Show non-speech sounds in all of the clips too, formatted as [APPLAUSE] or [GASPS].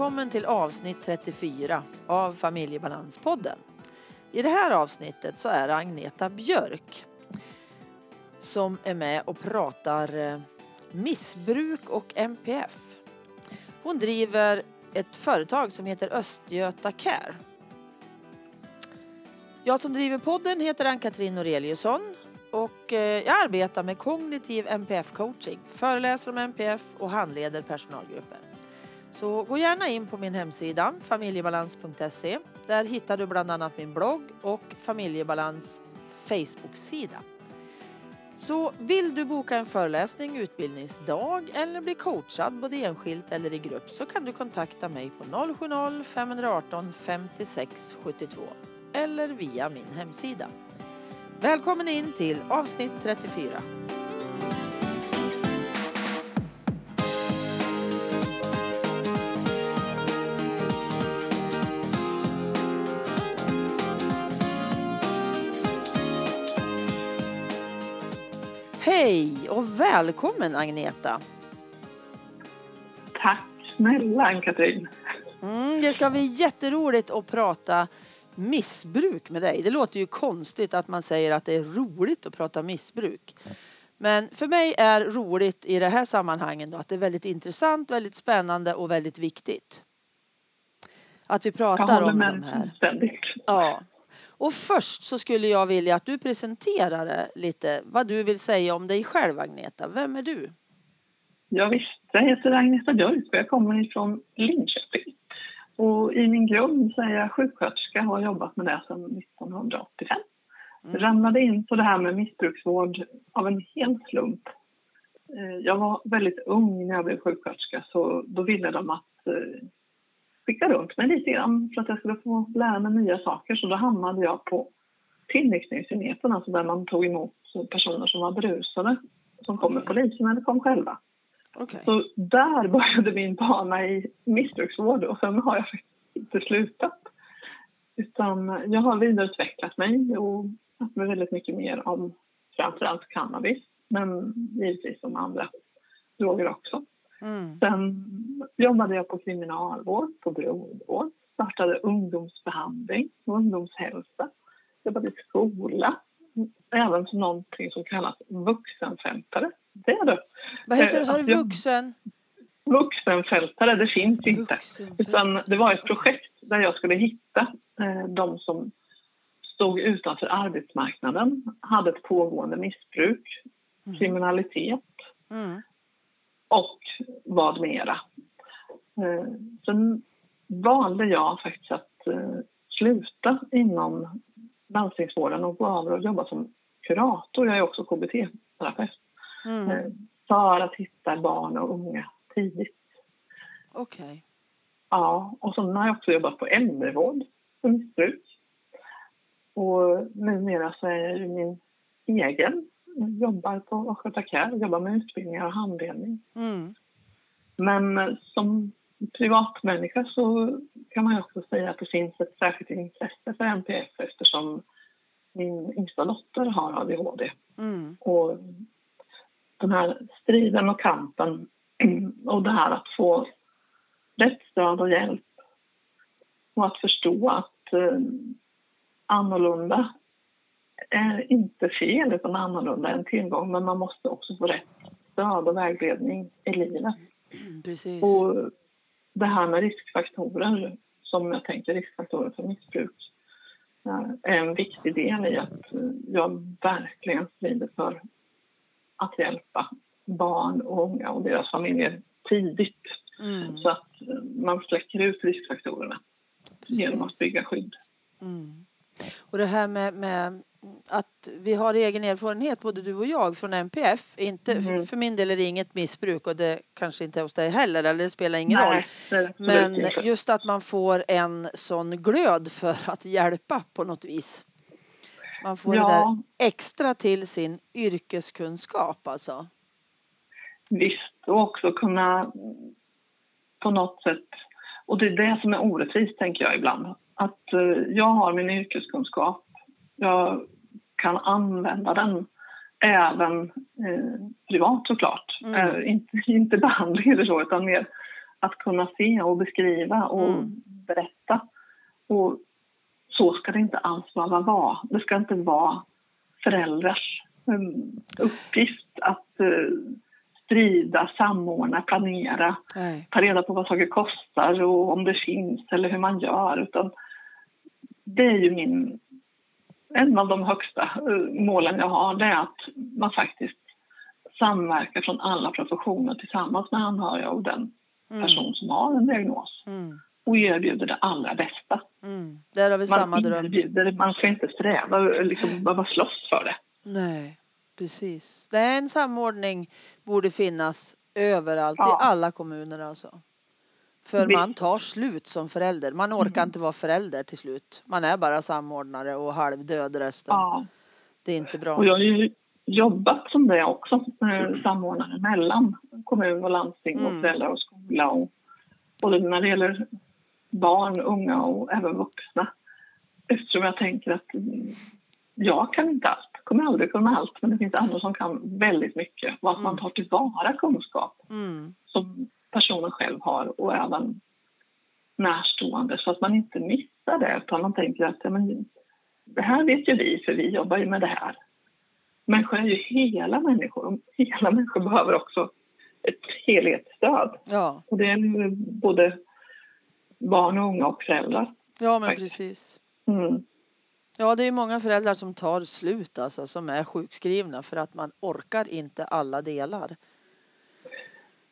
Välkommen till avsnitt 34 av Familjebalanspodden. I det här avsnittet så är det Agneta Björk som är med och pratar eh, missbruk och MPF. Hon driver ett företag som heter Östgöta Care. Jag som driver podden heter Ann-Katrin Noreliusson och eh, jag arbetar med kognitiv MPF-coaching, föreläser om MPF och handleder personalgrupper. Så gå gärna in på min hemsida familjebalans.se. Där hittar du bland annat min blogg och Familjebalans Facebook-sida. Så vill du boka en föreläsning, utbildningsdag eller bli coachad både enskilt eller i grupp så kan du kontakta mig på 070-518 56 72 eller via min hemsida. Välkommen in till avsnitt 34. Hej och välkommen Agneta! Tack snälla Ann-Katrin! Mm, det ska bli jätteroligt att prata missbruk med dig. Det låter ju konstigt att man säger att det är roligt att prata missbruk. Men för mig är roligt i det här sammanhanget att det är väldigt intressant, väldigt spännande och väldigt viktigt. Att vi pratar om de här. Ständigt. Ja. Och först så skulle jag vilja att du presenterar lite vad du vill säga om dig själv Agneta. Vem är du? Ja, visst, jag heter Agneta Björk och jag kommer ifrån Linköping. Och I min grund så är jag sjuksköterska och har jobbat med det sedan 1985. Mm. Ramlade in på det här med missbruksvård av en hel slump. Eh, jag var väldigt ung när jag blev sjuksköterska så då ville de att eh, skicka runt mig lite grann för att jag skulle få lära mig nya saker. Så då hamnade jag på tillnyktringsenheten, alltså där man tog emot personer som var berusade som kom med polisen eller kom själva. Okay. Så där [LAUGHS] började min bana i missbruksvård och sen har jag inte slutat. Utan jag har vidareutvecklat mig och lärt mig väldigt mycket mer om framförallt cannabis, men givetvis om andra droger också. Mm. Sen jobbade jag på kriminalvård, på beroendevård, startade ungdomsbehandling och ungdomshälsa, jobbade i skola, även som någonting som kallas vuxenfältare. Det är det. Vad heter det? Sa du vuxen? Vuxenfältare, det finns inte. Utan det var ett projekt där jag skulle hitta eh, de som stod utanför arbetsmarknaden, hade ett pågående missbruk, mm. kriminalitet mm. och vad mera. Eh, sen valde jag faktiskt att eh, sluta inom landstingsvården och gå över och jobba som kurator. Jag är också KBT-terapeut. Mm. Eh, för att hitta barn och unga tidigt. Okej. Okay. Ja, och sen har jag också jobbat på äldrevård för missbruk. Och numera så är jag min egen. Jag jobbar på Östgöta Care, jobbar med utbildningar och handledning. Mm. Men som privatmänniska så kan man ju också säga att det finns ett särskilt intresse för NPF eftersom min yngsta dotter har ADHD. Mm. Och den här striden och kampen [CLEARS THROAT] och det här att få rätt stöd och hjälp och att förstå att eh, annorlunda är inte fel utan annorlunda är en tillgång men man måste också få rätt stöd och vägledning i livet. Precis. Och det här med riskfaktorer, som jag tänker riskfaktorer för missbruk, är en viktig del i att jag verkligen strider för att hjälpa barn och unga och deras familjer tidigt mm. så att man släcker ut riskfaktorerna Precis. genom att bygga skydd. Mm. Och det här med, med, att vi har egen erfarenhet, både du och jag, från NPF. Inte, mm. För min del är det inget missbruk och det kanske inte är hos dig heller, eller det spelar ingen Nej, roll. Men just att man får en sån glöd för att hjälpa på något vis. Man får ja. det där extra till sin yrkeskunskap alltså. Visst, och också kunna på något sätt, och det är det som är orättvist tänker jag ibland, att eh, jag har min yrkeskunskap, jag kan använda den även eh, privat såklart. Mm. Eh, inte, [LAUGHS] inte behandling eller så, utan mer att kunna se och beskriva och Mm. berätta. Och så ska det inte alls behöva vara. Det ska inte vara föräldrars um, uppgift att eh, sprida, samordna, planera, Nej. ta reda på vad saker kostar och om det finns eller hur man gör. Utan det är ju min, en av de högsta eh, målen jag har, det är att man faktiskt samverkar från alla professioner tillsammans med anhöriga och den Mm. person som har en diagnos Mm. och erbjuder det allra bästa. Mm. Där har vi samma Man, dröm. erbjuder, man ska inte sträva, liksom, behöva slåss för det. Nej, precis. Det är en samordning borde finnas överallt Ja. i alla kommuner alltså. För man tar slut som förälder. Man orkar inte vara förälder till slut. Man är bara samordnare och halvdöd resten. Ja. Det är inte bra. Och jag har ju jobbat som det också, eh, samordnare mellan kommun och landsting och Mm. föräldrar och skola. Och både när det gäller barn, unga och även vuxna. Eftersom jag tänker att mm, jag kan inte allt, kommer aldrig kunna allt, men det finns andra som kan väldigt mycket. Och att man tar tillvara kunskap Mm. som personen själv har och även närstående så att man inte missar det utan man tänker att ja, men, det här vet ju vi för vi jobbar ju med det här. Människor är ju hela människor och hela [LAUGHS] människor behöver också ett helhetsstöd. Ja. Och det är både barn och unga och föräldrar. ja, men precis. Mm. Ja, det är många föräldrar som tar slut alltså, som är sjukskrivna för att man orkar inte alla delar.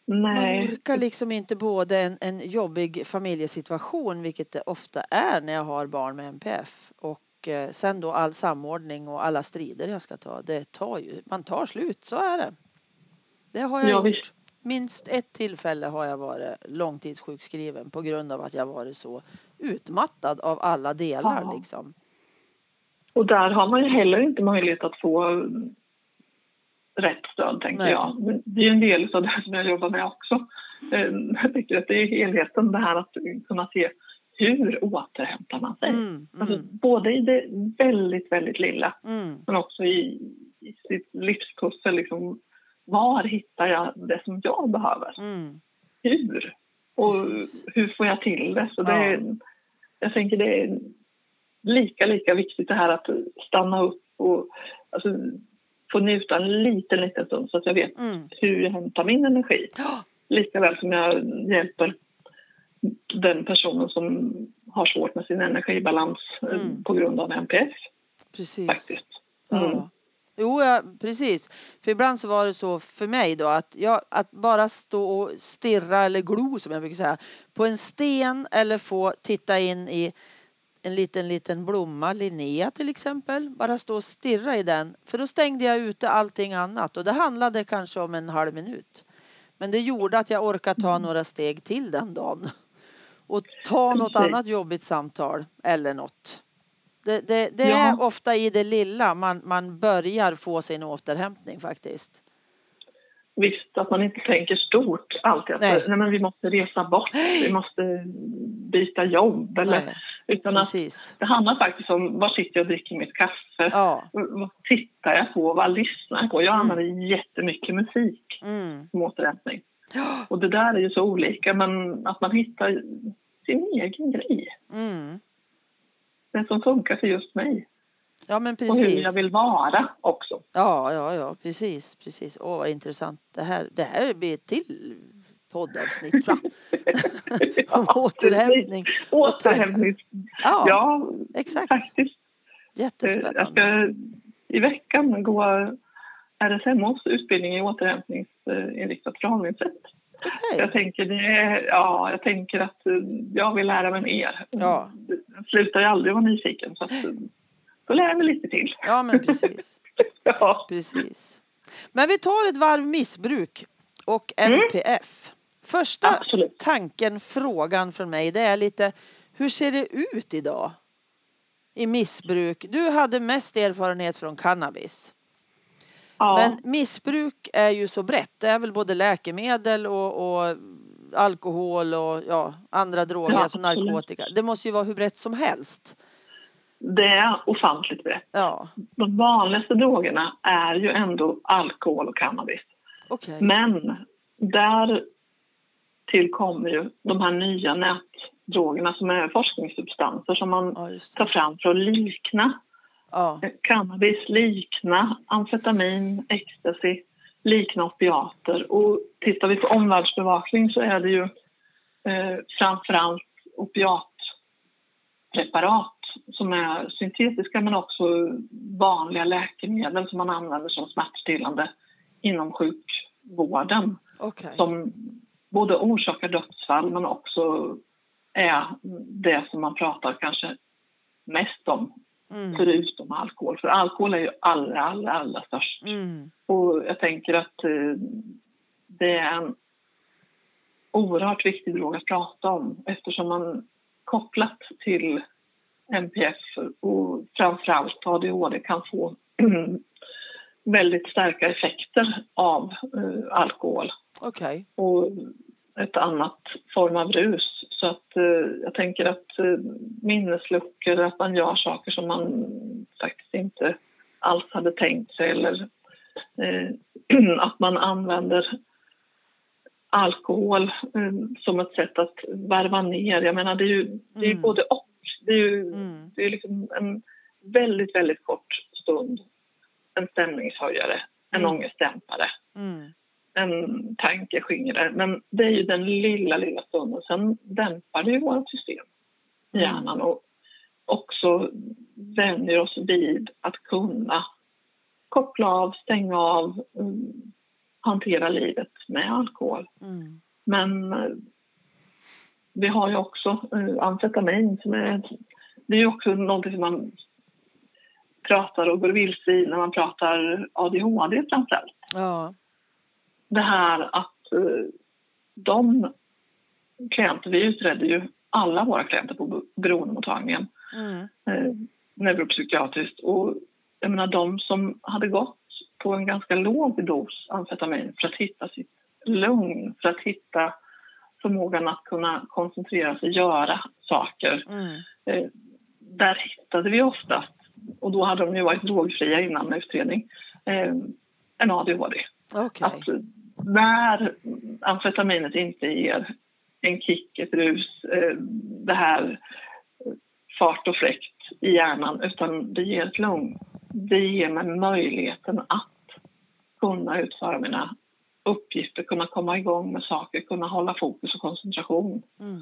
Man Nej, orkar liksom inte både en, en jobbig familjesituation, vilket det ofta är när jag har barn med NPF, och eh, sen då all samordning och alla strider jag ska ta. Det tar ju, man tar slut, så är det. Det har jag Ja, gjort. visst. Minst ett tillfälle har jag varit långtidssjukskriven på grund av att jag varit så utmattad av alla delar Ja. liksom. och där har man ju heller inte möjlighet att få rätt stöd, tänker Nej. jag. Det är en del av det som jag jobbar med också. Eh, [LAUGHS] Jag tycker att det är helheten, det här att kunna se hur återhämtar man sig. Mm, Alltså, mm, både i det väldigt, väldigt lilla mm, men också i, i sitt livspussel. Liksom, var hittar jag det som jag behöver? mm. Hur? Och Precis. hur får jag till det? Så det Ja. är, jag tänker det är lika, lika viktigt det här att stanna upp och alltså, få njuta en liten, liten stund så att jag vet Mm. hur jag hämtar min energi. Lika väl som jag hjälper den personen som har svårt med sin energibalans eh, Mm. på grund av NPF precis. faktiskt. Mm. Ja. Jo, ja, precis. För ibland så var det så för mig då att, jag, att bara stå och stirra eller glo som jag brukar säga på en sten eller få titta in i en liten, liten blomma, Linnea till exempel. Bara stå och stirra i den. För då stängde jag ute allting annat och det handlade kanske om en halv minut. Men det gjorde att jag orkade ta några steg till den dagen. Och ta något annat jobbigt samtal eller något. Det, det, det Ja. är ofta i det lilla man, man börjar få sin återhämtning faktiskt. Visst, att man inte tänker stort alltid. Att, Nej. nej. men vi måste resa bort, vi måste byta jobb. Eller, Nej, utan att precis. det handlar faktiskt om var sitter jag och dricker mitt kaffe? Ja. Vad tittar jag på? Vad lyssnar jag på? Jag Mm. använder jättemycket musik Mm. som återhämtning. Ja. Och det där är ju så olika, men att man hittar sin egen grej. Mm. Det som funkar för just mig. Ja men Och hur jag precis. vill vara också. Ja, ja, ja, precis, precis. Åh, vad intressant. Det här, det här blir ett till poddavsnitt, va? [LAUGHS] Om återhämtning. Återhämtning. Ja, Ja, exakt. faktiskt. Eh, Jag Jättespännande. ska i veckan gå RSMHs utbildning i återhämtningsinriktat förhållningssätt. Okej. Jag tänker, det ja, jag tänker att eh, jag vill lära mig mer. Ja. Jag slutar ju aldrig vara nyfiken så att, eh, då lär jag mig lite till. Ja, men precis. [LAUGHS] Ja. Precis. Men vi tar ett varv missbruk och NPF. Första Absolut. tanken, frågan från mig, det är lite hur ser det ut idag i missbruk? Du hade mest erfarenhet från cannabis. Ja. Men missbruk är ju så brett. Det är väl både läkemedel och, och alkohol och ja, andra droger Ja, som absolut. narkotika. Det måste ju vara hur brett som helst. Det är ofantligt brett. Ja, De vanligaste drogerna är ju ändå alkohol och cannabis. okej. Men där tillkommer ju de här nya nätdrogerna som är forskningssubstanser som man Ja, tar fram för att likna Ja. cannabis, likna amfetamin, ecstasy, likna opiater. Och tittar vi på omvärldsbevakning så är det ju eh, framförallt opiatpreparat som är syntetiska men också vanliga läkemedel som man använder som smärtstillande inom sjukvården Okej. som både orsakar dödsfall men också är det som man pratar kanske mest om Mm. förutom alkohol. För alkohol är ju allra, allra, allra störst. Mm. Och jag tänker att eh, det är en oerhört viktig drog att prata om eftersom man kopplat till MPF och framförallt ADHD kan få [CLEARS THROAT] väldigt starka effekter av eh, alkohol Okej. och ett annat form av rus. Så att eh, jag tänker att eh, minnesluckor, att man gör saker som man faktiskt inte alls hade tänkt sig eller eh, [CLEARS THROAT] att man använder alkohol eh, som ett sätt att varva ner. Jag menar, det är ju, det är Mm. både och. Det är ju Mm. det är liksom en väldigt, väldigt kort stund en stämningshöjare, en Mm. ångestdämpare Mm. En tankeskingrare. Men det är ju den lilla, lilla stunden. Sen dämpar det ju vårt system i Mm. hjärnan och också vänjer oss vid att kunna koppla av, stänga av, mm, hantera livet med alkohol. Mm. Men eh, vi har ju också eh, amfetamin som är... Det är ju också någonting som man pratar och går vilse i när man pratar ADHD framförallt Ja. Det här att eh, de klienter, vi utredde ju alla våra klienter på beroendemottagningen Mm. eh, neuropsykiatriskt och jag menar de som hade gått på en ganska låg dos amfetamin för att hitta sitt lugn, för att hitta förmågan att kunna koncentrera sig, göra saker. Mm. Eh, där hittade vi oftast, och då hade de ju varit drogfria innan utredning, eh, en ADHD. Okej. Att när amfetaminet inte ger en kick, ett rus, eh, det här eh, fart och fläkt i hjärnan utan det ger ett lugn. Det ger mig möjligheten att kunna utföra mina uppgifter, kunna komma igång med saker, kunna hålla fokus och koncentration. Mm.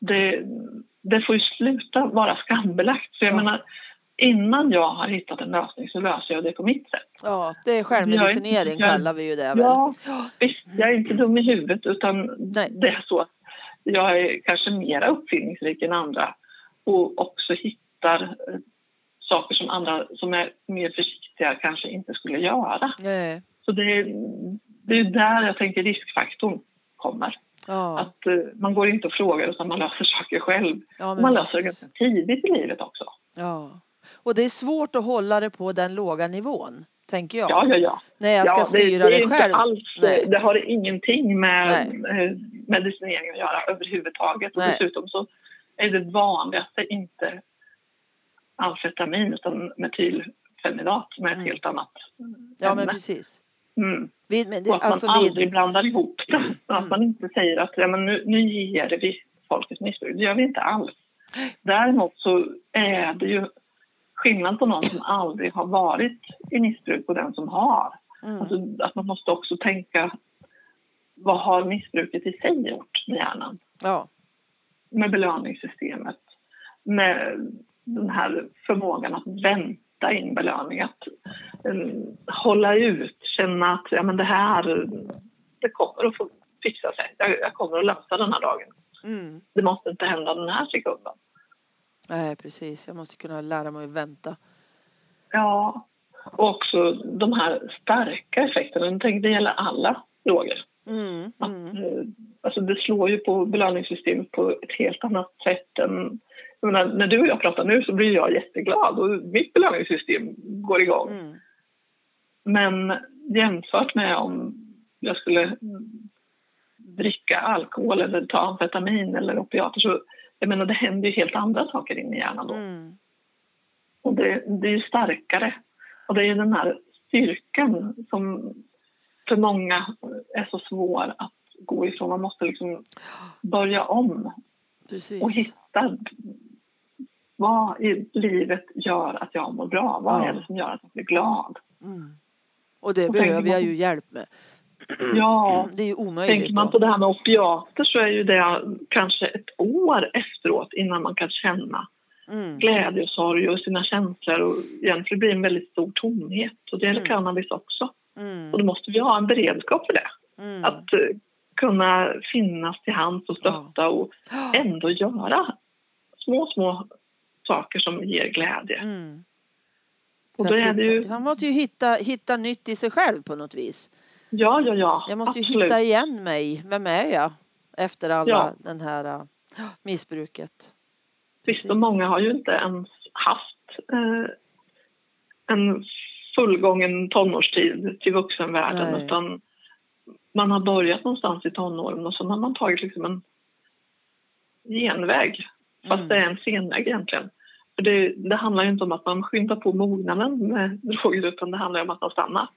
Det, det får ju sluta vara skambelagt. För jag Ja. menar, innan jag har hittat en lösning så löser jag det på mitt sätt. Ja, det är självmedicinering Jag kallar vi ju det väl. Ja, visst, jag är inte dum i huvudet utan Nej. det är så att jag är kanske mera uppfinningsrik än andra och också hittar eh, saker som andra som är mer försiktiga kanske inte skulle göra. Nej. Så det är, det är där jag tänker riskfaktorn kommer. Ja. Att eh, man går inte och frågar utan man löser saker själv. ja, man löser det ganska tidigt i livet också. Ja. Och det är svårt att hålla det på den låga nivån, tänker jag. Ja, ja, ja. När jag ska ja, styra det, det, är själv. Inte alls, Nej. det har ingenting med Nej. eh, medicinering att göra överhuvudtaget. Och Nej. dessutom så är det vanligaste inte amfetamin utan metylfenidat som är ett Mm. helt annat Ja, men ämne. precis. Mm. Vi, men det, Och att alltså, man vi, aldrig blandar ihop det. Att Mm. man inte säger att ja, men nu, nu ger vi folket missbruk. Det gör vi inte alls. Däremot så är det ju skillnad på någon som aldrig har varit i missbruk och den som har. mm. Alltså att man måste också tänka vad har missbruket i sig gjort med hjärnan? ja. Med belöningssystemet, med den här förmågan att vänta in belöning, att eh, hålla ut, känna att ja, men det här det kommer att fixa sig. Jag, jag kommer att lösa den här dagen. Mm. Det måste inte hända den här sekunden. Nej, precis. Jag måste kunna lära mig att vänta. Ja, och också de här starka effekterna. Jag tänker, det gäller alla droger. Mm. Mm. Eh, Alltså det slår ju på belöningssystemet på ett helt annat sätt än... Menar, när du och jag pratar nu så blir jag jätteglad och mitt belöningssystem går igång. Mm. Men jämfört med om jag skulle dricka alkohol eller ta amfetamin eller opiater så jag menar, det händer ju helt andra saker inne i hjärnan då. Mm. Och det, det är ju starkare. Och det är ju den här styrkan som för många är så svår att gå ifrån. Man måste liksom börja om Precis. och hitta vad i livet gör att jag mår bra? Vad Ja. är det som gör att jag blir glad? Mm. Och det Och behöver jag ju hjälp med. [CLEARS THROAT] Ja, Det är ju omöjligt. tänker man på det här med opiater så är ju det kanske ett år efteråt innan man kan känna Mm. glädje och sorg och sina känslor och egentligen blir det en väldigt stor tomhet och det gäller Mm. cannabis också. Mm. Och då måste vi ha en beredskap för det. Mm. Att eh, kunna finnas till hands och stötta och [GASPS] ändå göra små, små saker som ger glädje. Mm. Och då är det ju, Man måste ju hitta, hitta nytt i sig själv på något vis. Ja, ja, ja, Jag måste ju absolut. hitta igen mig. Vem är jag? Efter alla Ja. den här äh, missbruket. Visst, och många har ju inte ens haft eh, en fullgången tonårstid till vuxenvärlden Nej. utan man har börjat någonstans i tonåren och så har man tagit liksom en genväg fast Mm. det är en senväg egentligen. För det, det handlar ju inte om att man skyndar på mognaden med [LAUGHS] droger utan det handlar om att man stannar.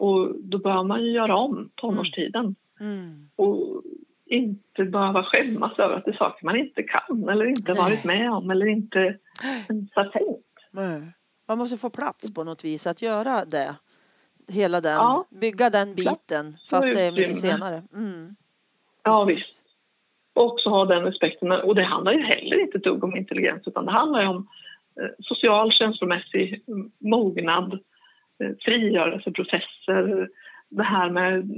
Och då bör man ju göra om tonårstiden Mm. och inte behöva skämmas över att det är saker man inte kan eller inte Nej. varit med om eller inte ens har tänkt. Man måste få plats på något vis att göra det. Hela den, Ja. bygga den biten fast det är mycket senare. Mm. Ja, Precis. visst. Och också ha den respekten. Och det handlar ju heller inte ett dugg om intelligens utan det handlar ju om eh, social, känslomässig mm, mognad, frigörelseprocesser, det här med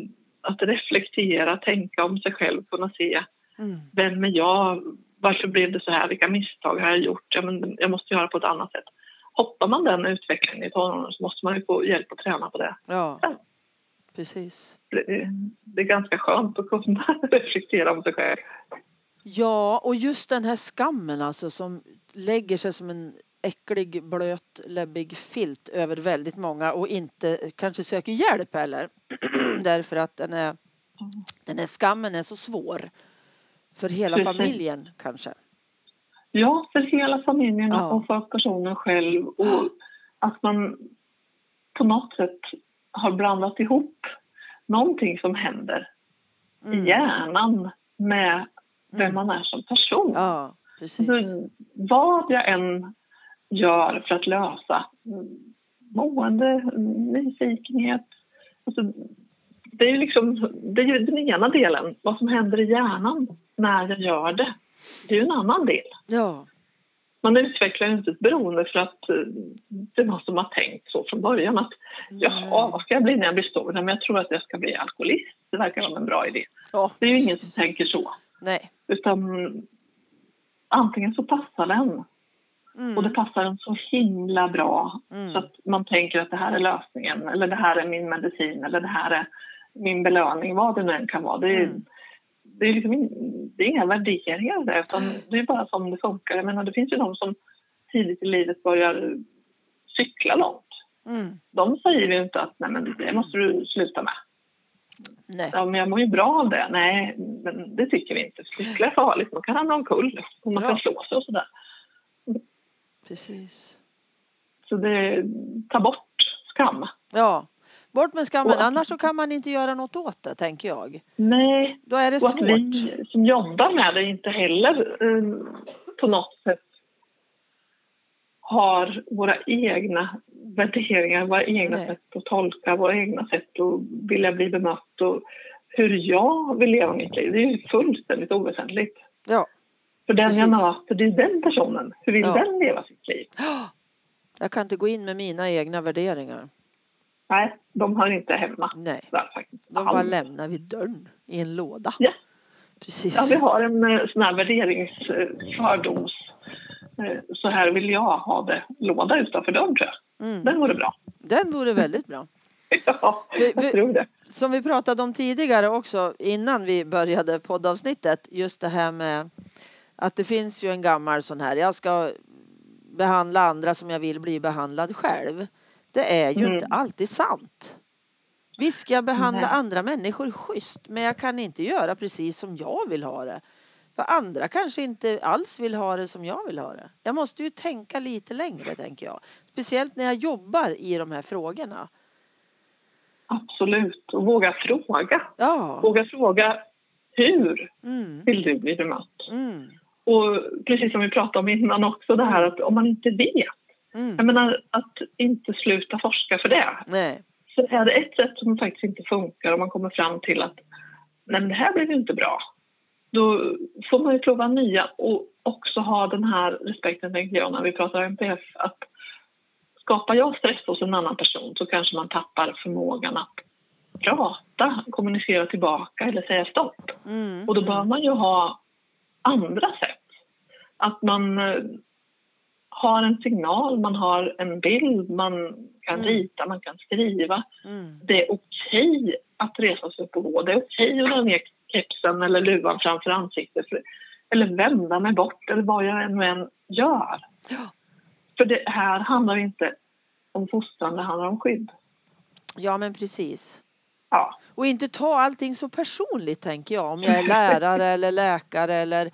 att reflektera, tänka om sig själv, kunna se Mm. vem är jag, varför blev det så här, vilka misstag har jag gjort, ja, men jag måste göra på ett annat sätt. Hoppar man den utvecklingen i tonåren så måste man ju få hjälp att träna på det. Ja, Ja. precis. Det, det är ganska skönt att kunna [LAUGHS] reflektera om sig själv. Ja, och just den här skammen alltså som lägger sig som en äcklig, blöt, läbbig filt över väldigt många och inte kanske söker hjälp heller. [CLEARS THROAT] Därför att den är, den här skammen är så svår. För hela Precis. familjen kanske. Ja, för hela familjen Ja. och för personen själv och att man på något sätt har blandat ihop någonting som händer Mm. i hjärnan med vem Mm. man är som person. Ja, precis. Så vad jag än gör för att lösa mående, nyfikenhet. Alltså, det är ju liksom, det är den ena delen, vad som händer i hjärnan när jag gör det. Det är ju en annan del. Ja, Man utvecklar ju inte ett beroende för att eh, det var som man tänkt så från början att jaha, vad ska jag bli när jag blir stor? Men jag tror att jag ska bli alkoholist. Det verkar vara en bra idé. ja. Det är ju ingen som tänker så. Nej. Utan antingen så passar den Mm. och det passar en så himla bra Mm. så att man tänker att det här är lösningen eller det här är min medicin eller det här är min belöning, vad det nu än kan vara. Det är, Mm. det är, liksom det är inga värderingar där utan det är bara som det funkar. Jag menar, det finns ju de som tidigt i livet börjar cykla långt. Mm. De säger ju inte att nej men det måste du sluta med. Nej. Ja, men jag mår ju bra av det. Nej, men det tycker vi inte. Cykla är farligt, man kan hamna omkull och man Ja. kan slå sig och sådär. Precis. Så det, ta bort skam. Ja. Bort med skammen, Och- annars så kan man inte göra något åt det, tänker jag. Nej, Då är det och att svårt. vi som jobbar med det inte heller eh, på något sätt har våra egna värderingar, våra egna Nej. sätt att tolka, våra egna sätt att vilja bli bemött och hur jag vill leva mitt liv. Det är ju fullständigt oväsentligt. Ja. För den jag möter, det är den personen. Hur vill Ja. den leva sitt liv? [GASPS] Jag kan inte gå in med mina egna värderingar. Nej, de hör inte hemma Nej. där. De bara lämnar vid dörren i en låda. Ja. Precis. Ja, vi har en eh, sån här värderingsfördoms... eh, Så här vill jag ha det, låda utanför dörren tror jag. Mm. Den vore bra. Den vore väldigt bra. [LAUGHS] Ja, Vi- vi- jag tror det. Som vi pratade om tidigare också innan vi började poddavsnittet. Just det här med att det finns ju en gammal sån här. Jag ska behandla andra som jag vill bli behandlad själv. Det är ju Mm. inte alltid sant. Visst ska jag behandla Nej. andra människor schysst men jag kan inte göra precis som jag vill ha det. För andra kanske inte alls vill ha det som jag vill ha det. Jag måste ju tänka lite längre tänker jag. Speciellt när jag jobbar i de här frågorna. Absolut. Och våga fråga. Ja, Våga fråga hur Mm. vill du bli bemött? Mm. Och precis som vi pratade om innan också, det här att om man inte vet, jag Mm. menar att inte sluta forska för det. Nej. Så är det ett sätt som faktiskt inte funkar och man kommer fram till att nej men det här blev ju inte bra. Då får man ju prova nya och också ha den här respekten, tänker jag, när vi pratar MPF, att skapar jag stress hos en annan person så kanske man tappar förmågan att prata, kommunicera tillbaka eller säga stopp. Mm. Och då bör man ju ha andra sätt. Att man eh, har en signal, man har en bild, man kan Mm. rita, man kan skriva. Mm. Det är okej att resa sig upp och gå. Det är okej att dra ner kepsen eller luvan framför ansiktet. Eller vända mig bort eller vad jag än, än gör. Ja. För det här handlar inte om fostran, det handlar om skydd. ja, men precis. Ja, Och inte ta allting så personligt tänker jag. Om jag är [LAUGHS] lärare eller läkare eller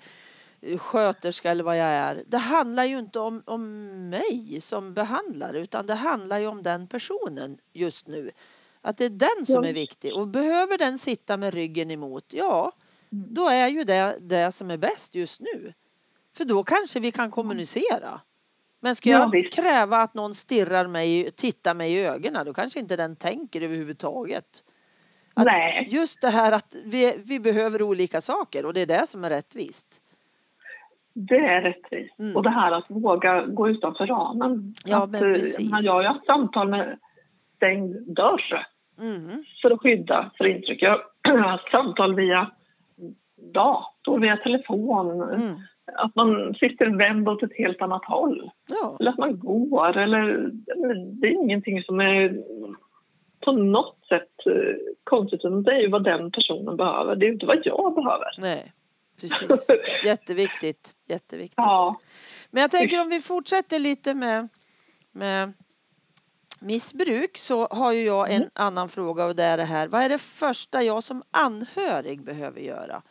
eh, sköterska eller vad jag är. Det handlar ju inte om, om mig som behandlare utan det handlar ju om den personen just nu. Att det är den som Ja. är viktig. Och behöver den sitta med ryggen emot, ja Mm. då är ju det det som är bäst just nu. För då kanske vi kan kommunicera. Men ska Ja, jag visst. kräva att någon stirrar mig, tittar mig i ögonen då kanske inte den tänker överhuvudtaget. Att nej. Just det här att vi, vi behöver olika saker och det är det som är rättvist. Det är rättvist. Mm. Och det här att våga gå utanför ramen. Ja, att, men eh, precis. Jag, menar, jag har ju haft samtal med stängd dörr Mm. för att skydda för intryck. Jag har haft samtal via dator, via telefon. Mm. Att man sitter vänd åt ett helt annat håll. Ja. Eller att man går. Eller, det är ingenting som är på något sätt eh, konstigt. utan Det är ju vad den personen behöver. Det är inte vad jag behöver. Nej, precis. [LAUGHS] Jätteviktigt. Jätteviktigt. Ja, Men jag tänker om vi fortsätter lite med, med missbruk så har ju jag en annan fråga och det är det här. Vad är det första jag som anhörig behöver göra?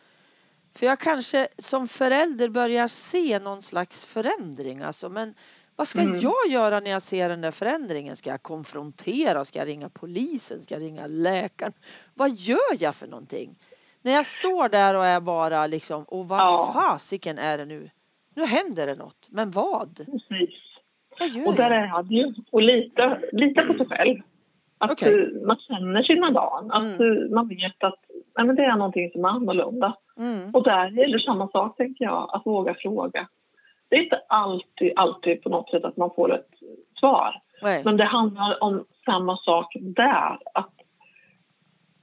För jag kanske som förälder börjar se någon slags förändring alltså. Men vad ska Mm. jag göra när jag ser den där förändringen? Ska jag konfrontera? Ska jag ringa polisen? Ska jag ringa läkaren? Vad gör jag för någonting? När jag står där och är bara liksom, och vad Ja. fasiken är det nu? Nu händer det något. Men vad? precis. Vad Och där jag? är han ju. Och lita, lita på sig själv. Att eh, man känner sina barn. Att Mm. man vet att nej, det är någonting som är annorlunda. Mm. Och där gäller samma sak, tänker jag, att våga fråga. Det är inte alltid, alltid på något sätt att man får ett svar. Nej. Men det handlar om samma sak där. Att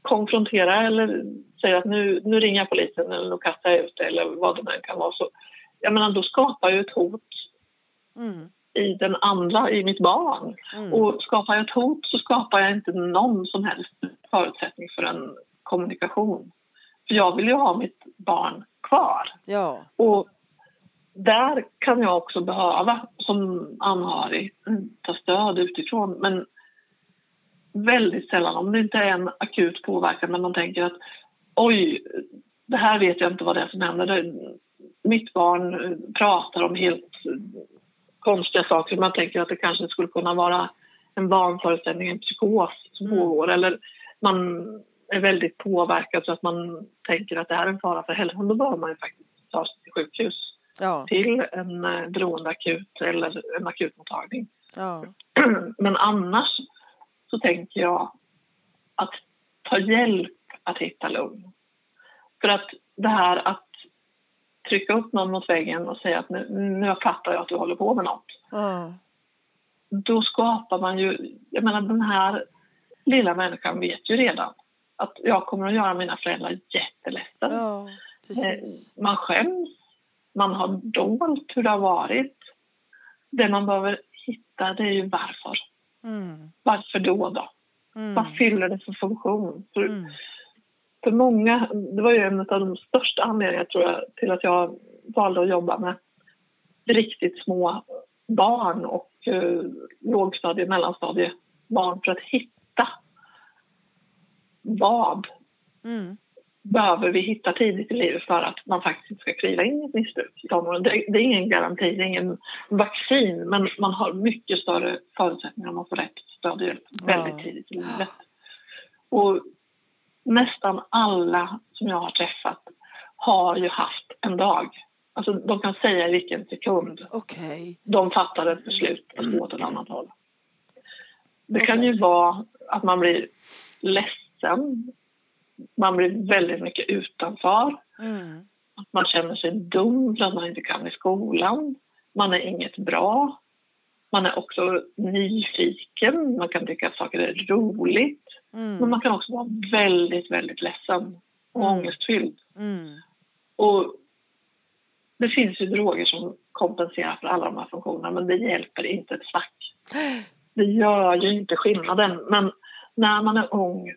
konfrontera eller säga att nu, nu ringer jag polisen eller nu kastar jag ut det eller vad det nu kan vara. Så, jag menar, då skapar ju ett hot Mm. i den andra, i mitt barn. Mm. Och skapar jag ett hot så skapar jag inte någon som helst förutsättning för en kommunikation. För jag vill ju ha mitt barn kvar. Ja. Och där kan jag också behöva som anhörig mm, ta stöd utifrån. Men väldigt sällan, om det inte är en akut påverkan, men man tänker att oj, det här vet jag inte vad det är som händer. Det, mitt barn pratar om helt konstiga saker. Man tänker att det kanske skulle kunna vara en vanföreställning, en psykos som Mm. pågår. Eller man är väldigt påverkad så att man tänker att det här är en fara för hälsan. Då bör man ju faktiskt ta sig till sjukhus Ja. till en eh, beroendeakut eller en akutmottagning. Ja. [CLEARS THROAT] Men annars så tänker jag att ta hjälp att hitta lugn. För att det här att trycka upp någon mot väggen och säga att nu, nu fattar jag att du håller på med något. Ja. Då skapar man ju, jag menar den här lilla människan vet ju redan att jag kommer att göra mina föräldrar jätteledsen. Ja. Eh, Man skäms, man har dolt hur det har varit. Det man behöver hitta det är ju varför. Mm. Varför då då? Mm. Vad fyller det för funktion? För, Mm. för många, det var ju en av de största anledningarna tror jag till att jag valde att jobba med riktigt små barn och eh, lågstadie, mellanstadie barn för att hitta vad Mm. Behöver vi hitta tidigt i livet för att man faktiskt ska kliva in i ett missbruk. Det, det är ingen garanti, det är ingen vaccin men man har mycket större förutsättningar om man får rätt stöd och hjälp väldigt tidigt i livet. Och nästan alla som jag har träffat har ju haft en dag. Alltså de kan säga i vilken sekund Okej. de fattar ett beslut att gå åt ett annat håll. Det kan Okej. ju vara att man blir ledsen, man blir väldigt mycket utanför, Mm. att man känner sig dum för att man inte kan i skolan, man är inget bra, man är också nyfiken, man kan tycka att saker är roligt, men Mm. man kan också vara väldigt, väldigt ledsen och Mm. ångestfylld. Mm. Och det finns ju droger som kompenserar för alla de här funktionerna men det hjälper inte ett svack. [GASPS] Det gör ju inte skillnaden. Men när man är ung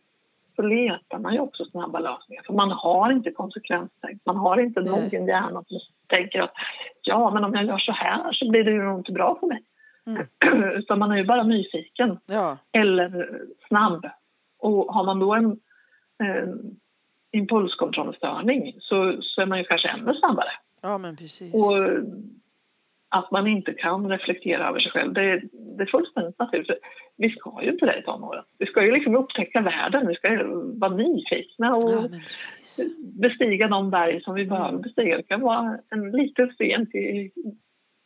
så letar man ju också snabba lösningar. För man har inte konsekvenstänk. Man har inte en hjärna som tänker att ja, men om jag gör så här så blir det ju inte bra för mig. Mm. [CLEARS THROAT] Utan man är ju bara nyfiken Ja. eller snabb. Och har man då en, en impulskontrollstörning så, så är man ju kanske ännu snabbare. ja, men precis. Och att man inte kan reflektera över sig själv, det, det är fullständigt naturligt. Vi ska ju inte det i tonåren. Vi ska ju liksom upptäcka världen, vi ska ju vara nyfikna och Ja, bestiga de berg som vi behöver bestiga. Det kan vara en liten sten till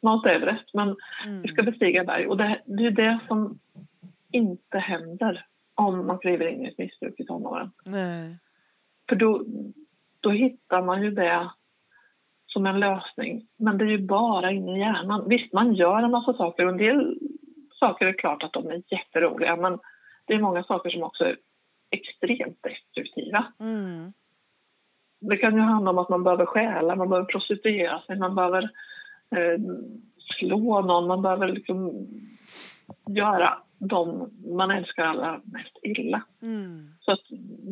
Mount Everest, men vi ska Mm. bestiga berg. Och det, det är det som inte händer om man kliver in i ett missbruk i tonåren. Nej. För då, då hittar man ju det som en lösning. Men det är ju bara inne i hjärnan. Visst, man gör en massa saker och en del saker är klart att de är jätteroliga men det är många saker som också är extremt destruktiva. Mm. Det kan ju handla om att man behöver stjäla, man behöver prostituera sig, man behöver eh, slå någon, man behöver liksom göra dem man älskar allra mest illa. Mm. Så att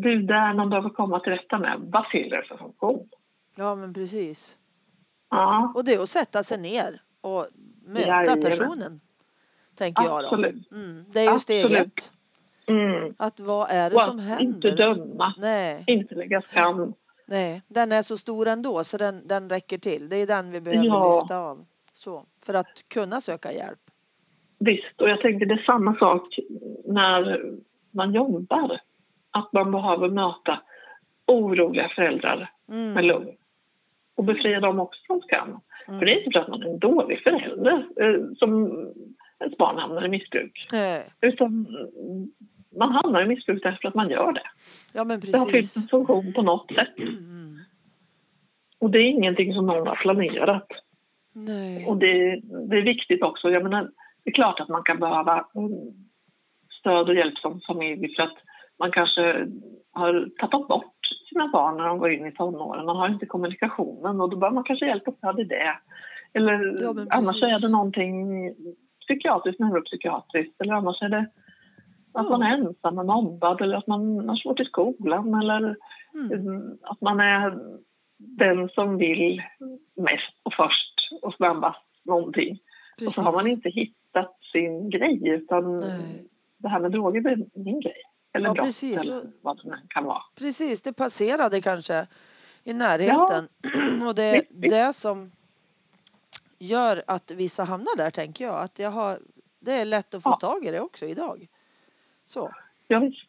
det är där man behöver komma till rätta med. Vad fyller det för funktion? Ja, men precis. Ja, Och det är att sätta sig ner och möta Jajamän. personen. Tänker jag då. absolut. Mm. Det är ju steg Absolut. ett. Mm. Att vad är det Och som att inte händer? döma, Nej, inte lägga skam. nej, den är så stor ändå så den, den räcker till. Det är den vi behöver Ja. lyfta av. Så, för att kunna söka hjälp. Visst, och jag tänker det är samma sak när man jobbar. Att man behöver möta oroliga föräldrar med Mm. lugn. Och befria dem också från skam. För det är inte för att man är en dålig förälder eh, som ett barn hamnar i missbruk. Nej. Utan mm, man hamnar i missbruk därför att man gör det. Ja, men Det har fyllt precis. en funktion på något sätt. Mm. Och det är ingenting som någon har planerat. Nej. Och det, det är viktigt också. Jag menar, det är klart att man kan behöva mm, stöd och hjälp som familj för att man kanske har tappat bort sina barn när de går in i tonåren. Man har inte kommunikationen och då behöver man kanske hjälp och stöd i det. Eller Ja, annars precis. är det någonting psykiatriskt, neuropsykiatriskt eller annars är det att man är ensam och mobbad eller att man har svårt i skolan eller Mm. Mm, att man är den som vill mest och först och snabbast någonting. Och så har man inte hittat sin grej utan Nej. det här med droger är min grej. Eller Ja, brott precis. eller vad det kan vara. Precis, det passerade kanske i närheten. [CLEARS THROAT] Och det är det som gör att vissa hamnar där, tänker jag. Att jag har, det är lätt att få Ja. tag i det också idag. Så. Ja, visst.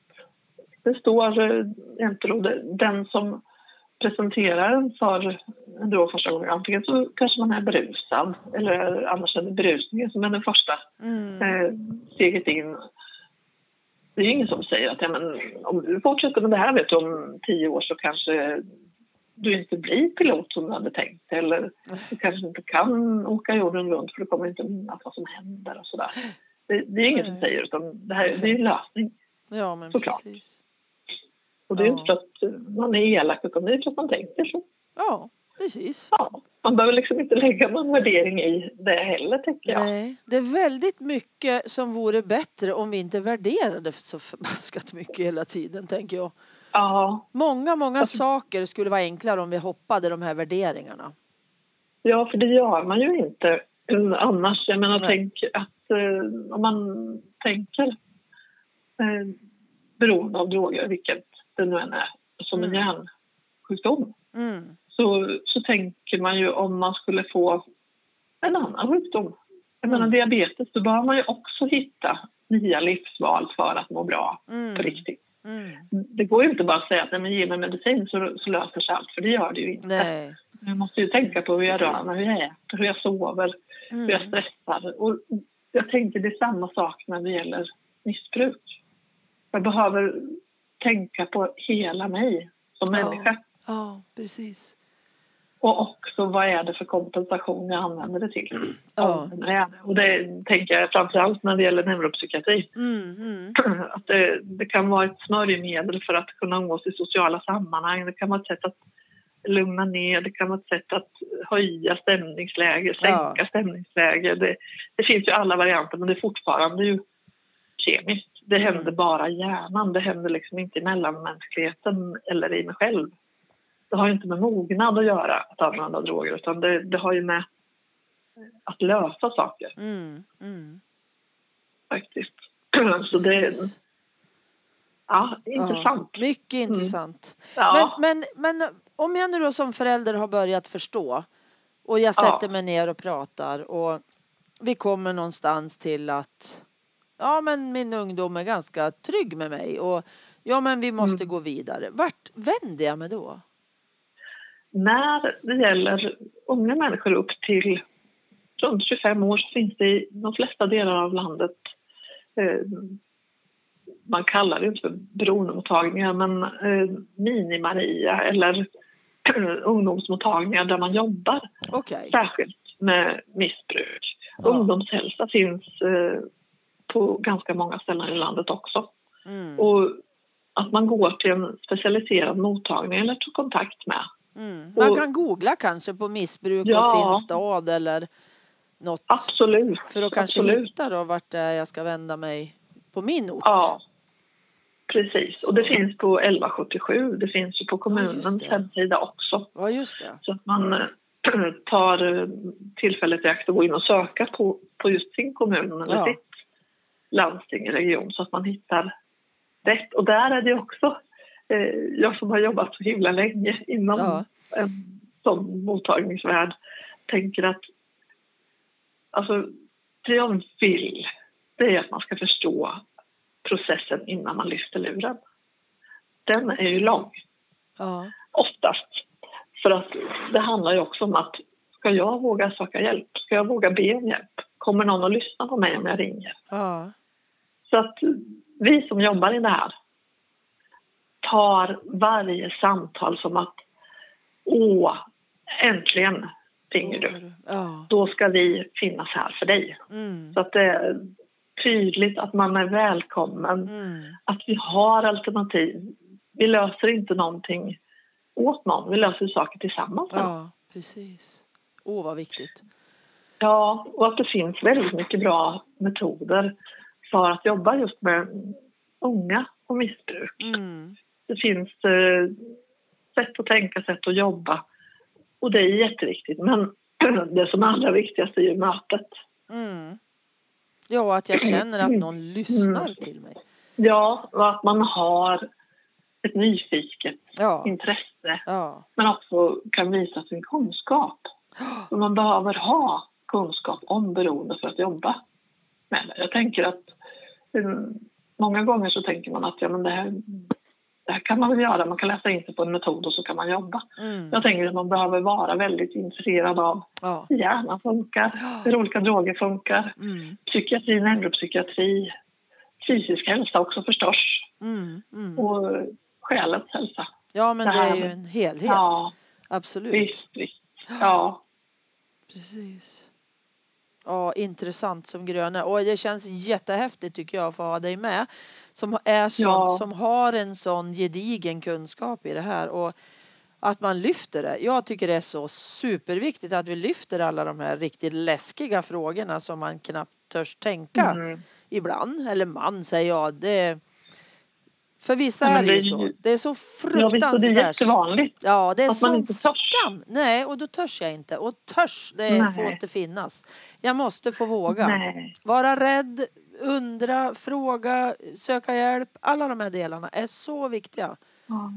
Det står inte då, det- den som presenterar en för en drog första gången. Antingen så kanske man är berusad eller annars är det berusningen som är den första Mm. eh, steget in. Det är ingen som säger att ja, men, om du fortsätter med det här vet du, om tio år så kanske du inte blir pilot som du hade tänkt eller du kanske inte kan åka jorden runt för du kommer inte minnas vad som händer och sådär. Det, det är ingen som säger utan det här det är en lösning. Ja, men Såklart. precis. Och det är Ja. inte för att man är elak utan det är för att man tänker så. Ja, precis. Ja, man behöver liksom inte lägga någon värdering i det heller tänker jag. Nej, det är väldigt mycket som vore bättre om vi inte värderade så förbaskat mycket hela tiden, tänker jag. Ja, Många, många Alltså- saker skulle vara enklare om vi hoppade de här värderingarna. Ja, för det gör man ju inte annars. Jag menar, Nej. tänk att eh, om man tänker eh, beroende av droger, vilket det nu än är, som en Mm. hjärnsjukdom, Mm. Så, så tänker man ju om man skulle få en annan sjukdom. Jag menar Mm. diabetes, då behöver man ju också hitta nya livsval för att må bra Mm. på riktigt. Mm. det går ju inte bara att säga att nej, men ge mig medicin så, så löser sig allt, för det gör det ju inte. Nej. Jag måste ju tänka på hur jag rör mig, hur jag äter, hur jag sover, hur jag Mm. stressar. Och jag tänker det är samma sak när det gäller missbruk. Jag behöver tänka på hela mig som Ja. människa. Ja, precis. Och också vad är det för kompensation jag använder det till. [CLEARS THROAT] Ja. Och det tänker jag framförallt när det gäller neuropsykiatri. Mm, mm. [CLEARS THROAT] Att det, det kan vara ett smörjmedel för att kunna umgås i sociala sammanhang. Det kan vara ett sätt att lugna ner, det kan vara ett sätt att höja stämningsläge, sänka Ja. stämningsläge. Det, det finns ju alla varianter men det är fortfarande ju kemiskt. Det Mm. händer bara i hjärnan, det händer liksom inte i mellanmänskligheten eller i mig själv. Det har inte med mognad att göra att använda droger utan det, det har ju med att lösa saker Mm, mm. faktiskt. [CLEARS THROAT] Så det, ja, intressant. Ja, mycket intressant. Ja. Men, men, men om jag nu då som förälder har börjat förstå och jag Ja. sätter mig ner och pratar och vi kommer någonstans till att ja men min ungdom är ganska trygg med mig och ja men vi måste Mm. gå vidare. Vart vänder jag mig då? När det gäller unga människor upp till runt 25 år så finns det i de flesta delar av landet eh, man kallar det inte för beroendemottagningar men eh, mini-Maria eller ungdomsmottagningar där man jobbar Okej. särskilt med missbruk. Ja. Ungdomshälsa finns eh, på ganska många ställen i landet också. Mm. Och att man går till en specialiserad mottagning eller tar kontakt med. Mm. Man och- kan googla kanske på missbruk och Ja. sin stad eller något Absolut. för att kanske absolut. hitta då vart det är jag ska vända mig på min ort. Ja, precis. Och det finns på 1177. Det finns ju på kommunens det. hemsida också. Ja, just det. Så att man [CLEARS THROAT] tar eh, tillfället i akt att gå in och söka på, på just sin kommun eller Ja. sitt landsting, region så att man hittar rätt. Och där är det också, jag som har jobbat så himla länge inom Ja. en sån mottagningsvärld tänker att alltså, det jag vill det är att man ska förstå processen innan man lyfter luren. Den är ju lång, Ja. oftast. För att det handlar ju också om att ska jag våga söka hjälp? Ska jag våga be om hjälp? Kommer någon att lyssna på mig om jag ringer? Ja. Så att vi som jobbar i det här tar varje samtal som att åh, äntligen ringer du. Ja. Då ska vi finnas här för dig. Mm. Så att det är tydligt att man är välkommen, Mm. att vi har alternativ. Vi löser inte någonting åt någon, vi löser saker tillsammans. Ja, precis. Åh, vad viktigt. Ja, och att det finns väldigt mycket bra metoder för att jobba just med unga och missbruk. Mm. Det finns eh, sätt att tänka, sätt att jobba. Och det är jätteviktigt. Men [CLEARS THROAT] det som är allra viktigast är ju mötet. Mm. Ja, att jag känner att någon lyssnar Mm. till mig. Ja, och att man har ett nyfiket Ja, intresse ja. men också kan visa sin kunskap. [GASPS] Så man behöver ha kunskap om beroende för att jobba med det. Jag tänker att mm, många gånger så tänker man att ja, men det, här, det här kan man väl göra, man kan läsa in sig på en metod och så kan man jobba. Mm. Jag tänker att man behöver vara väldigt intresserad av Ja. hur hjärnan funkar, hur olika droger funkar, Mm. psykiatri, neuropsykiatri, fysisk hälsa också förstås Mm. Mm. och själens hälsa. Ja, men det det är ju en helhet. Ja, Absolut. visst, visst. Ja, Precis. Ja, intressant som gröna. Och det känns jättehäftigt tycker jag att få ha dig med. Som, är sån, Ja. som har en sån gedigen kunskap i det här. Och att man lyfter det. Jag tycker det är så superviktigt att vi lyfter alla de här riktigt läskiga frågorna som man knappt törs tänka mm. ibland. Eller man säger jag. Det, för vissa men är det ju så. Det är så ja visst, och det är fruktansvärt. jättevanligt. Ja, det är Att man inte törs. skam. Nej, och då törs jag inte. Och törs, det Nej. får inte finnas. Jag måste få våga. Nej. Vara rädd, undra, fråga, söka hjälp. Alla de här delarna är så viktiga. Ja.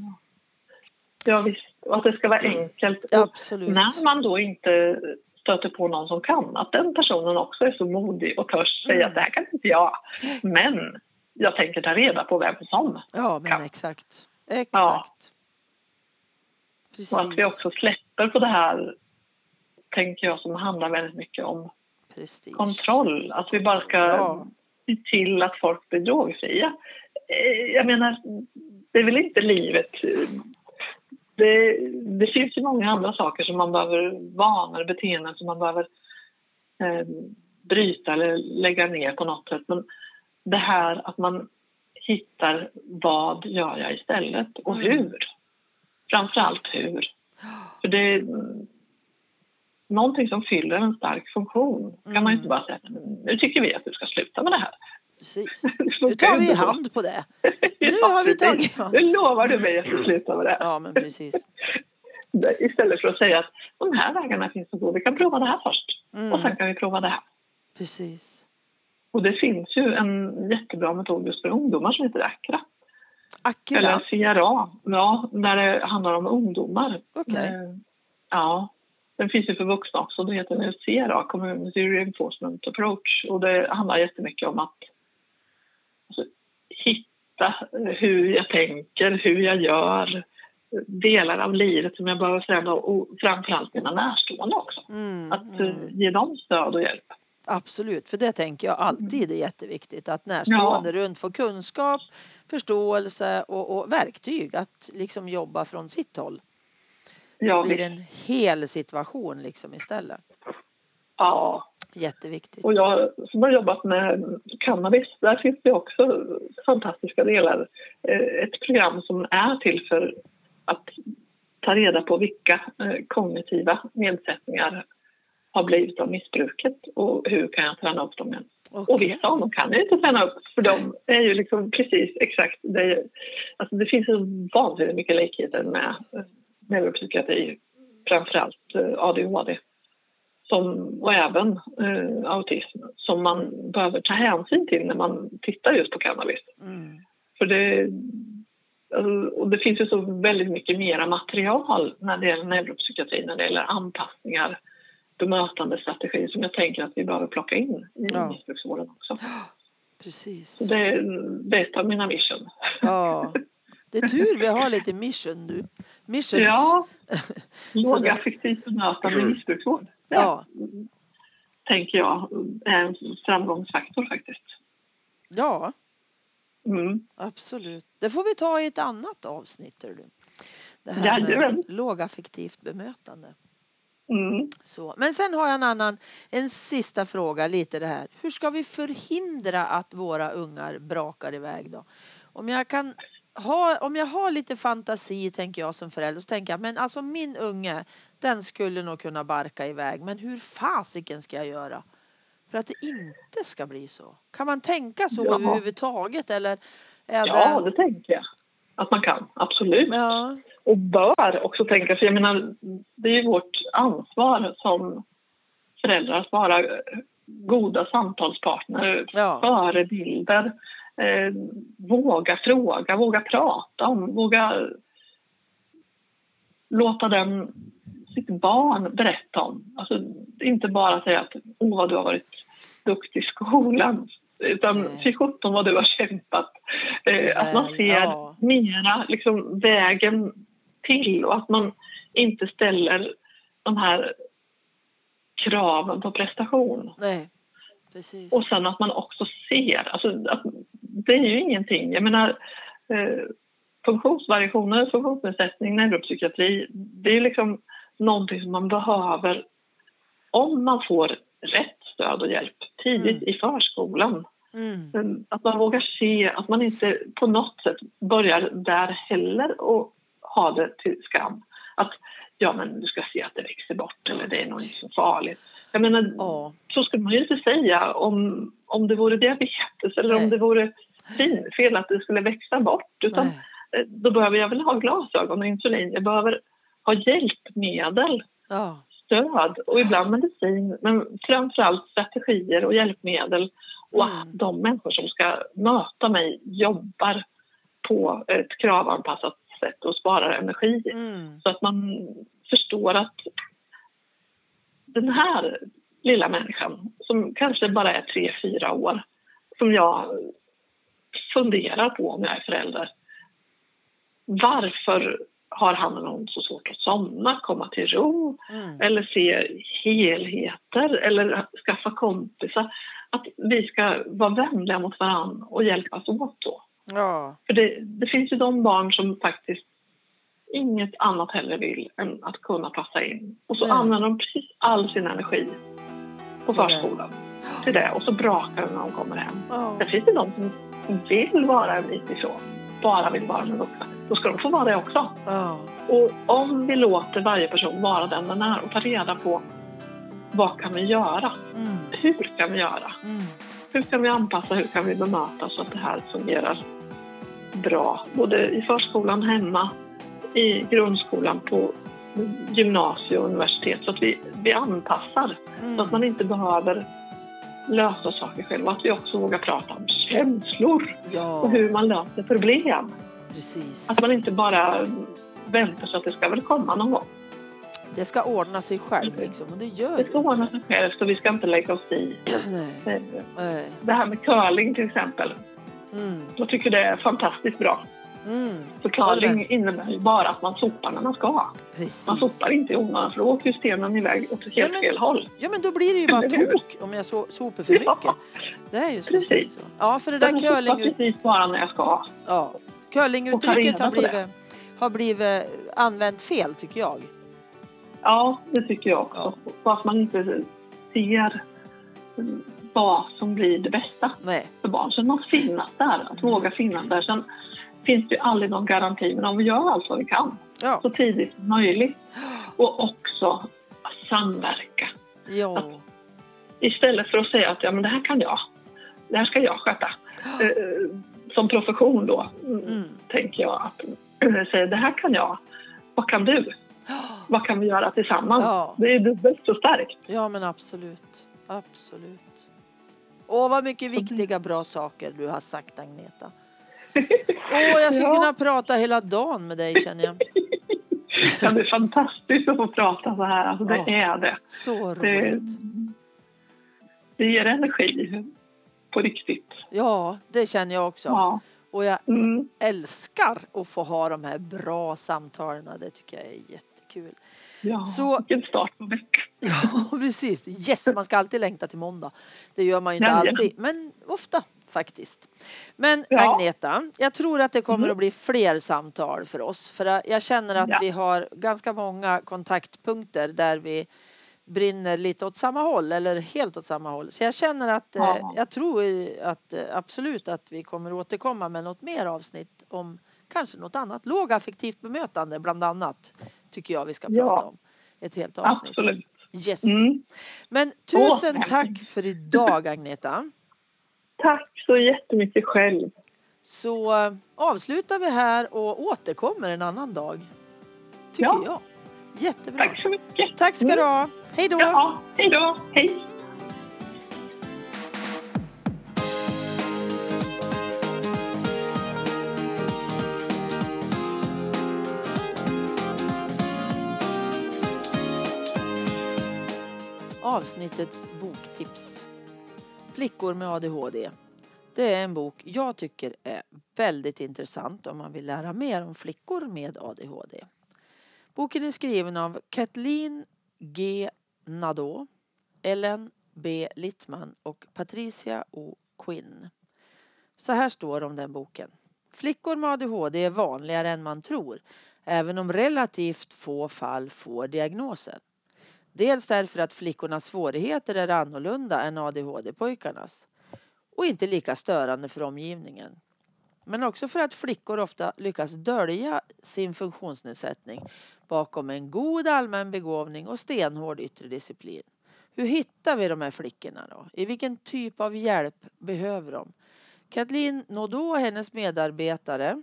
ja visst, och att det ska vara enkelt. Och Absolut. när man då inte stöter på någon som kan, att den personen också är så modig och törs säga Mm. att det här kan inte jag. Men jag tänker ta reda på vem som Ja, men kan. exakt. Exakt. Precis. Och att vi också släpper på det här, tänker jag, som handlar väldigt mycket om Prestige. kontroll. Att vi bara ska Ja. se till att folk blir drogfria. Eh, Jag menar, det är väl inte livet. Det, det finns ju många andra saker som man behöver, vanor, beteenden som man behöver eh, bryta eller lägga ner på något sätt. Men det här att man hittar vad gör jag istället och Mm. hur. Framförallt hur. För det är mm, någonting som fyller en stark funktion. kan man Mm. inte bara säga "Men nu tycker vi att du ska sluta med det här. Precis. [LAUGHS] Nu tar vi hand på det. [LAUGHS] Nu har vi tagit hand. Nu lovar du mig att du slutar med det här. Ja, men precis. [LAUGHS] Istället för att säga att de här vägarna finns att gå. Vi kan prova det här först. Och sen Mm. kan vi prova det här. Precis. Och det finns ju en jättebra metod just för ungdomar som heter Accra. Eller Akira. CRA, ja, där det handlar om ungdomar. Okej. Eh, Ja, den finns ju för vuxna också. Det heter nu CRA, Community Reinforcement Approach. Och det handlar jättemycket om att alltså, hitta hur jag tänker, hur jag gör, delar av livet som jag behöver förändra och framförallt mina närstående också. Mm, Att eh, mm. ge dem stöd och hjälp. Absolut, för det tänker jag alltid är jätteviktigt att närstående runt får kunskap, förståelse och, och verktyg att liksom jobba från sitt håll. Ja, Det blir en hel situation liksom istället. ja, Jätteviktigt. Och jag som har jobbat med cannabis, där finns det också fantastiska delar. Eh, Ett program som är till för att ta reda på vilka eh, kognitiva nedsättningar har blivit av missbruket och hur kan jag träna upp dem igen. Och Okej. vissa av dem kan jag inte träna upp för de är ju liksom precis exakt det. Är, alltså det finns så vansinnigt mycket likheter med neuropsykiatri, framförallt eh, ADHD som, och även eh, autism som man behöver ta hänsyn till när man tittar just på cannabis. Mm. För det, alltså, och det finns ju så väldigt mycket mera material när det gäller neuropsykiatri, när det gäller anpassningar, bemötandestrategier som jag tänker att vi behöver plocka in i Ja. missbruksvården också. [GASPS] Precis. Det, det är mina mission. Ja. Det är tur vi har lite mission nu. Missions. Ja, [LAUGHS] lågaffektivt bemötande i missbruksvård. Det Ja. tänker jag är en framgångsfaktor faktiskt. ja, Mm. absolut. Det får vi ta i ett annat avsnitt. Du. Det här Jajamän. med lågaffektivt bemötande. Mm. Så. Men sen har jag en annan, en sista fråga lite det här. Hur ska vi förhindra att våra ungar brakar iväg då? Om jag kan ha, om jag har lite fantasi tänker jag som förälder så tänker jag men alltså min unge den skulle nog kunna barka iväg men hur fasiken ska jag göra? För att det inte ska bli så. Kan man tänka så Ja. överhuvudtaget eller? Ja, det... det tänker jag att man kan. Absolut. Ja. Och bör också tänka, för jag menar, det är ju vårt ansvar som föräldrar att vara goda samtalspartner, Ja. förebilder, eh, våga fråga, våga prata om, våga låta den, sitt barn berätta om. Alltså inte bara säga att åh vad du har varit duktig i skolan, utan Nej. fy sjutton vad du har kämpat. Eh, att man ser ja. mera liksom, vägen till och att man inte ställer de här kraven på prestation. Nej. Precis. Och sen att man också ser, alltså att det är ju ingenting, jag menar eh, funktionsvariationer, funktionsnedsättning, neuropsykiatri, det är liksom någonting som man behöver om man får rätt stöd och hjälp tidigt Mm. i förskolan. Mm. Att man vågar se, att man inte på något sätt börjar där heller och ha det till skam. Att ja men du ska se att det växer bort eller det är nog inte så farligt. Jag menar, Ja. så skulle man ju inte säga om, om det vore diabetes eller Nej. om det vore fel att det skulle växa bort. Utan Nej. eh, då behöver jag väl ha glasögon och insulin. Jag behöver ha hjälpmedel, Ja. Stöd och ibland medicin. Men framförallt strategier och hjälpmedel. Och Mm. att de människor som ska möta mig jobbar på ett kravanpassat sätt och sparar energi. Mm. Så att man förstår att den här lilla människan som kanske bara är tre, fyra år som jag funderar på om jag är förälder. Varför har han eller hon så svårt att somna, komma till ro Mm. eller se helheter eller skaffa kompisar? Att vi ska vara vänliga mot varandra och hjälpas åt då. Ja. För det, det finns ju de barn som faktiskt inget annat heller vill än att kunna passa in. Och så Nej. använder de precis all sin energi på förskolan till det och så brakar det när de kommer hem. Ja. Sen finns det de som vill vara en bit ifrån, bara vill vara med vuxna. Då ska de få vara det också. Ja. Och om vi låter varje person vara den den är och ta reda på vad kan vi göra? Mm. Hur kan vi göra? Mm. Hur kan vi anpassa, hur kan vi bemöta så att det här fungerar bra? Både i förskolan, hemma, i grundskolan, på gymnasium och universitet. Så att vi, vi anpassar, så att man inte behöver lösa saker själv. Och att vi också vågar prata om känslor Ja, och hur man löser problem. precis. Att man inte bara väntar sig att det ska väl komma någon gång. Det ska ordna sig själv liksom och det gör Det ska ordna sig själv så vi ska inte lägga oss i. Nej. Det här med curling till exempel. Mm. Jag tycker det är fantastiskt bra. Mm. För curling innebär ju bara att man sopar när man ska. Precis. Man sopar inte i onödan för då åker ju stenen iväg åt helt Ja, men- fel håll. Ja men då blir det ju bara tok om jag so sopar för mycket. Ja. Det är ju så- Precis. precis så. Ja för det där Jag curling, precis bara när jag ska. ja, curlinguttrycket har blivit, har blivit använt fel tycker jag. Ja, det tycker jag också. Och att man inte ser vad som blir det bästa Nej. för barn. Så man finnas där, att våga finnas där. Sen finns det ju aldrig någon garanti, men om vi gör allt vad vi kan Ja. så tidigt som möjligt och också samverka. Ja. Istället för att säga att ja, men det här kan jag, det här ska jag sköta. Eh, som profession då mm. Mm. tänker jag att eh, säga det här kan jag, vad kan du? Vad kan vi göra tillsammans? Ja. Det är dubbelt så starkt. Ja men absolut. Absolut. Åh vad mycket viktiga bra saker du har sagt Agneta. Åh jag skulle Ja. kunna prata hela dagen med dig känner jag. [LAUGHS] Ja, det är fantastiskt att få prata så här, alltså, det Ja. är det. Så det. roligt. Det ger energi på riktigt. Ja det känner jag också. Ja. Och jag Mm. älskar att få ha de här bra samtalen. Det tycker jag är jättekul. ja. Så- Vilken start på veckan. [LAUGHS] Ja, precis. Yes, man ska alltid längta till måndag. Det gör man ju inte Jajamän. alltid, men ofta faktiskt. Men Ja. Agneta, jag tror att det kommer Mm. att bli fler samtal för oss. För jag känner att Ja. vi har ganska många kontaktpunkter där vi brinner lite åt samma håll eller helt åt samma håll. Så jag känner att, eh, Ja. jag tror att eh, absolut att vi kommer återkomma med något mer avsnitt om kanske något annat. Lågaffektivt bemötande bland annat tycker jag vi ska Ja. prata om. Ett helt avsnitt. Absolut. Yes. Mm. Men tusen Åh, tack för idag Agneta. Tack så jättemycket själv. Så eh, avslutar vi här och återkommer en annan dag. Tycker Ja. jag. Jättebra. Tack så mycket. Tack ska du ha. Hej då. Ja, hej då. Hej. Avsnittets boktips. Flickor med ADHD. Det är en bok jag tycker är väldigt intressant om man vill lära mer om flickor med ADHD. Boken är skriven av Kathleen G. Nadeau, Ellen B. Littman och Patricia O. Quinn. Så här står det om den boken. Flickor med ADHD är vanligare än man tror, även om relativt få fall får diagnosen. Dels därför att flickornas svårigheter är annorlunda än ADHD-pojkarnas och inte lika störande för omgivningen. Men också för att flickor ofta lyckas dölja sin funktionsnedsättning bakom en god allmän begåvning och stenhård yttre disciplin. Hur hittar vi de här flickorna då? I vilken typ av hjälp behöver de? Kathleen Nodå och hennes medarbetare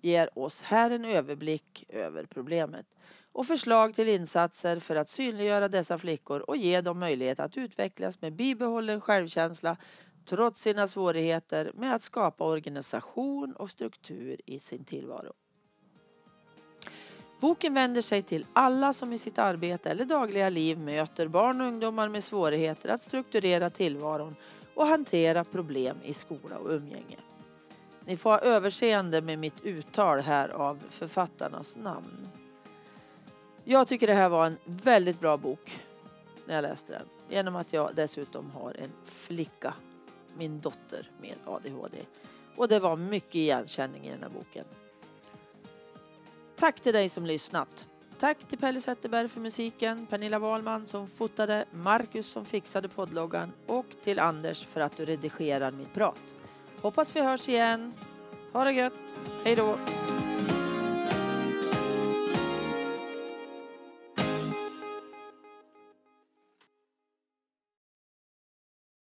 ger oss här en överblick över problemet och förslag till insatser för att synliggöra dessa flickor och ge dem möjlighet att utvecklas med bibehållen självkänsla trots sina svårigheter med att skapa organisation och struktur i sin tillvaro. Boken vänder sig till alla som i sitt arbete eller dagliga liv möter barn och ungdomar med svårigheter att strukturera tillvaron och hantera problem i skola och umgänge. Ni får ha överseende med mitt uttal här av författarnas namn. Jag tycker det här var en väldigt bra bok när jag läste den. Genom att jag dessutom har en flicka, min dotter med ADHD. Och det var mycket igenkänning i den här boken. Tack till dig som lyssnat. Tack till Pelle Zetterberg för musiken, Pernilla Wahlman som fotade, Marcus som fixade poddloggan och till Anders för att du redigerar mitt prat. Hoppas vi hörs igen. Ha det gött. Hej då!